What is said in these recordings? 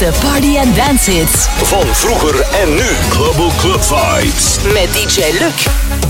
Allerhitste party- en dance-hits. Van vroeger en nu. Global Club Vibes. Met DJ Luc.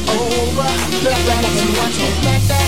Over. Look like you want to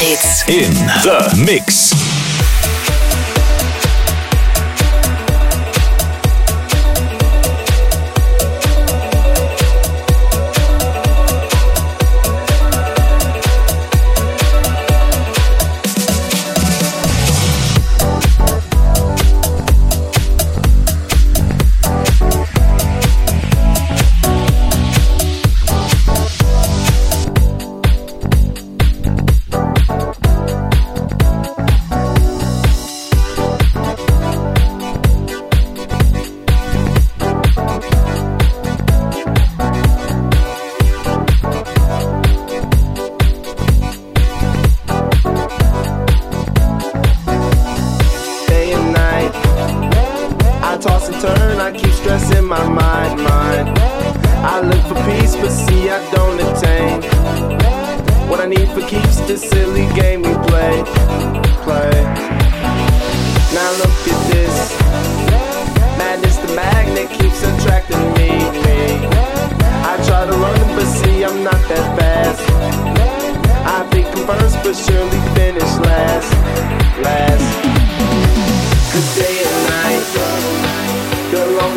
hits. In the mix. and I keep stressing my mind, mind. I look for peace, but see, I don't attain. What I need for keeps this silly game we play, play. Now look at this. Madness, the magnet keeps attracting me, me. I try to run, but see, I'm not that fast. I think I'm first, but surely finish last, last. Good day.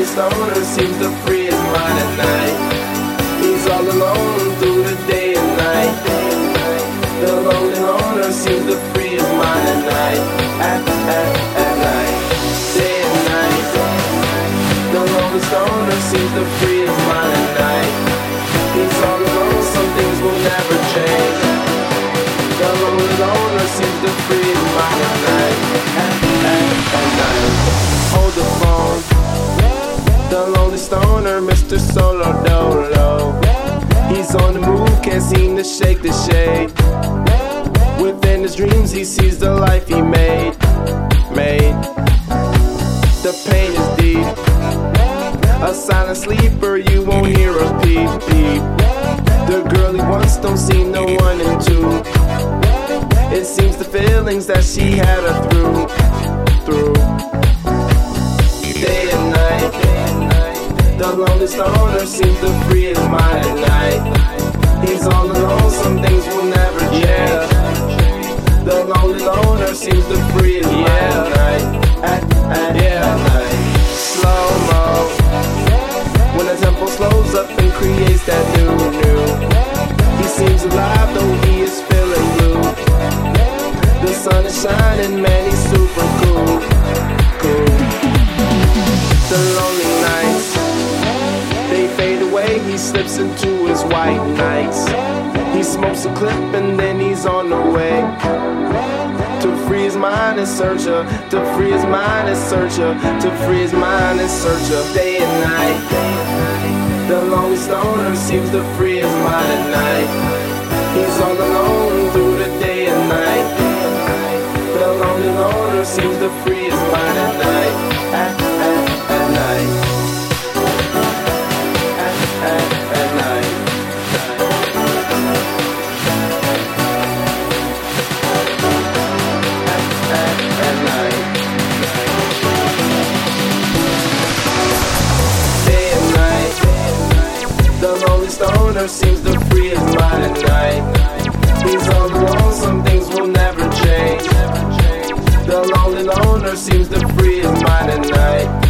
The disorder seems to free his mind at night. He's all alone through the day and night. The lonely loner seems to free his mind at night. At, at, at night. Day and night. The lonely stoner seems to free his mind at night. He's all alone, some things will never change. stoner, Mr. Solo Dolo. He's on the move, can't seem to shake the shade. Within his dreams, he sees the life he made. Made. The pain is deep. A silent sleeper, you won't hear a peep peep. The girl he wants don't seem no one into. It seems the feelings that she had are through, through. The loneliest owner seems to free mind at night. He's all alone, some things will never change. The lonely loner seems to free yeah. mind at night. At, at, yeah. at night. Slow mo. When the temple slows up and creates that. listen to his white nights. He smokes a clip and then he's on the way. To free his mind and searcher, to free his mind and searcher, to free his mind and searcher, day and night. The longest stoner seems to free his mind at night. He's all alone through the day and night. The lonely loner seems to free his mind at night. never seems to free his mind at night. He's overall, some things will never change. The lonely loner seems to free his mind at night.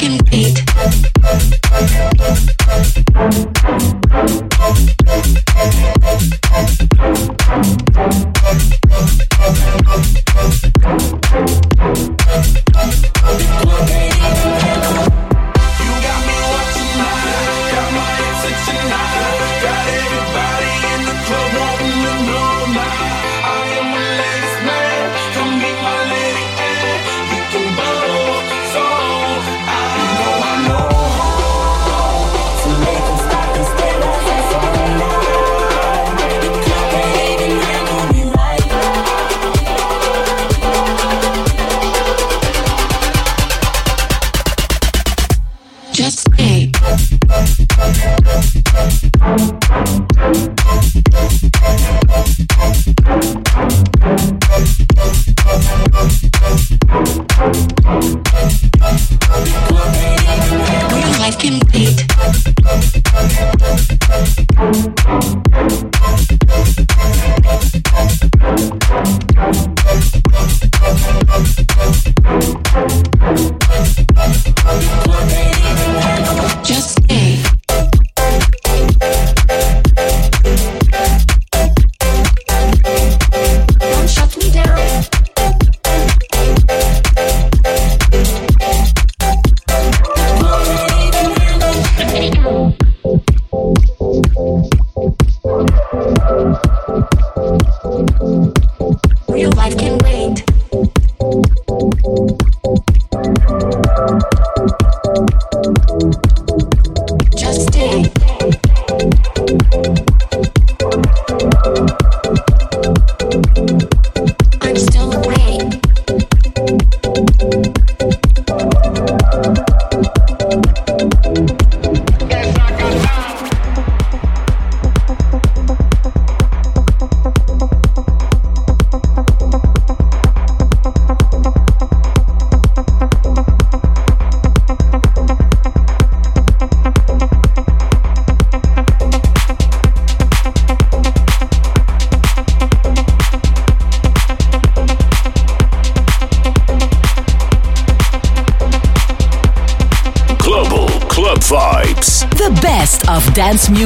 Real life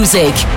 music.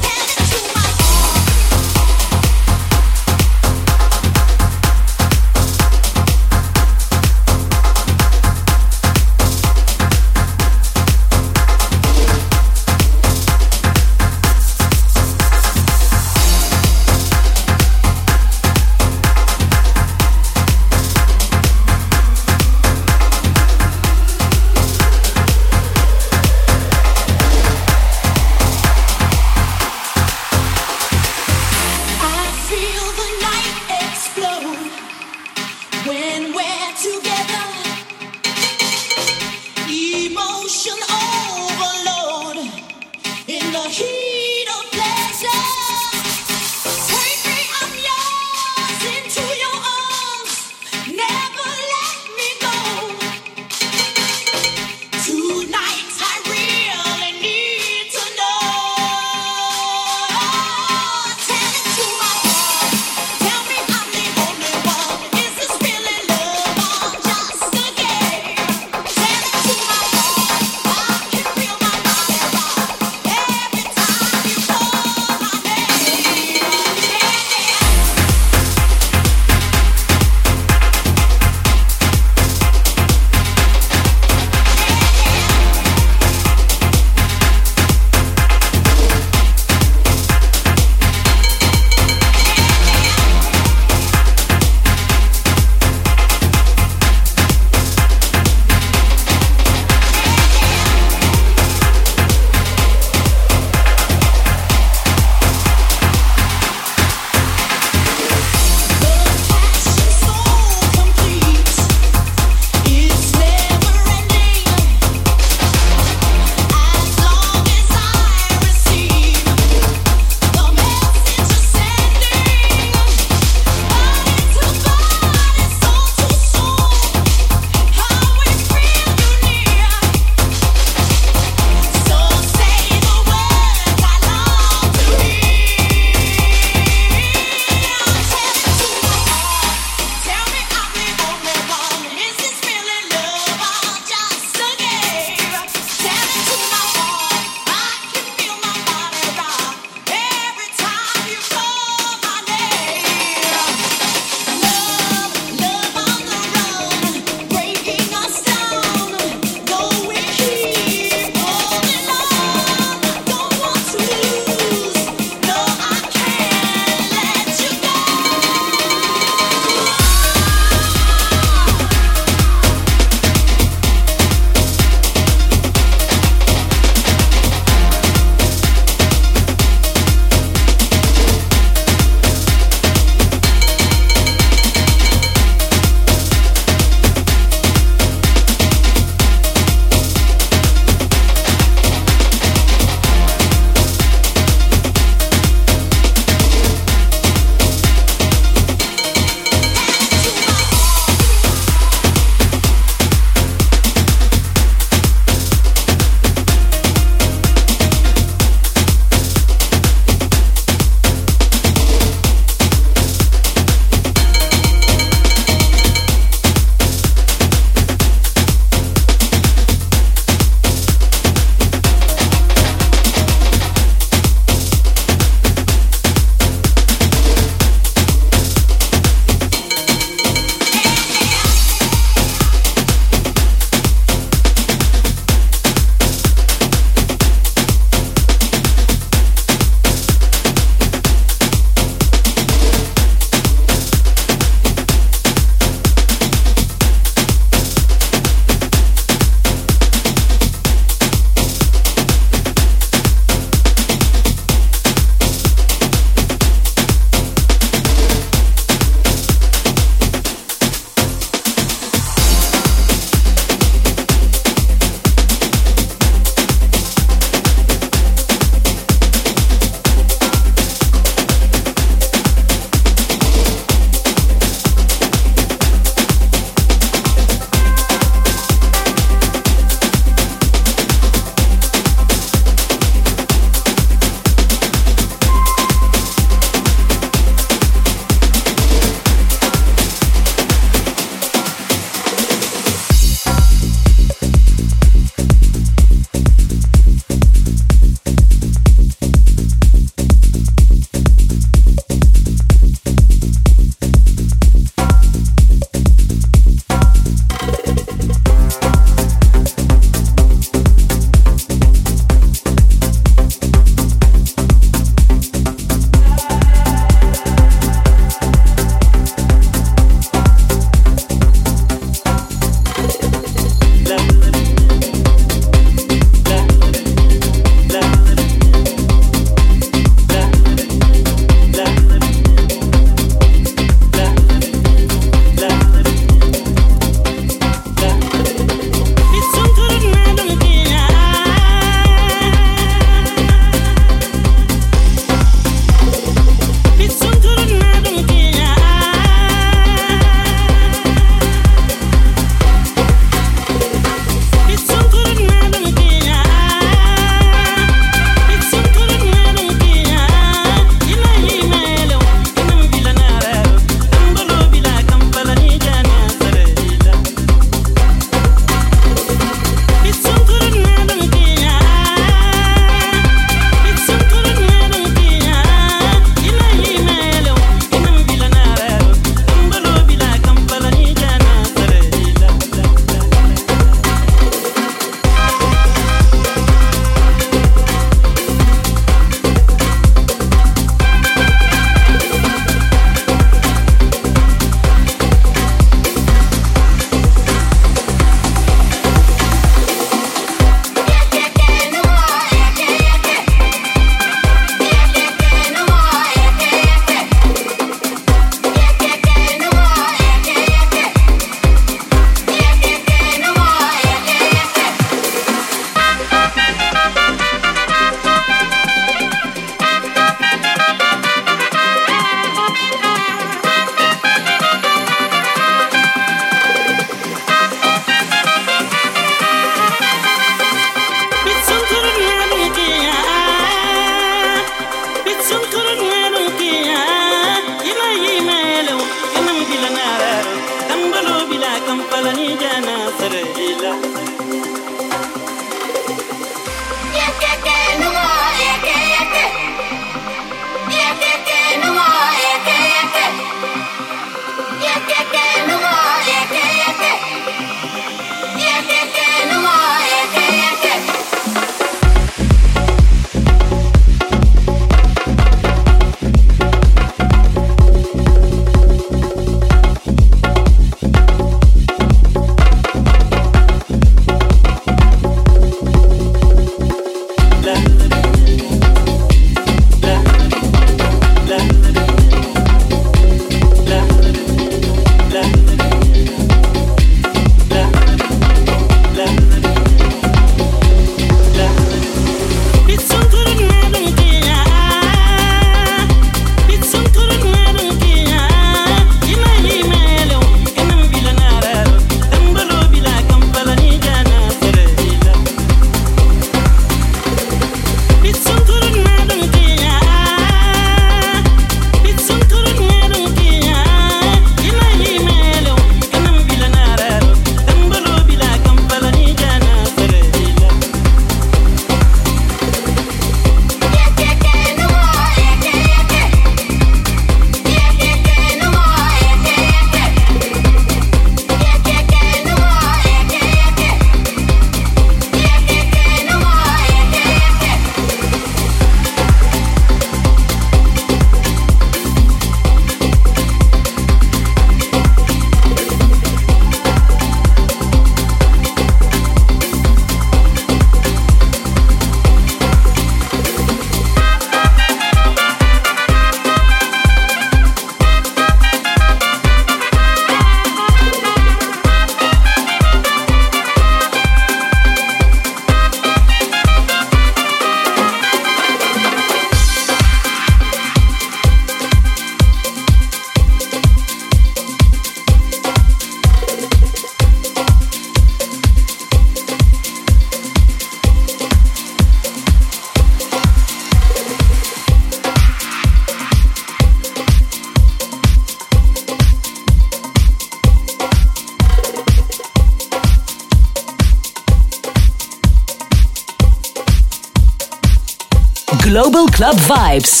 Club Vibes.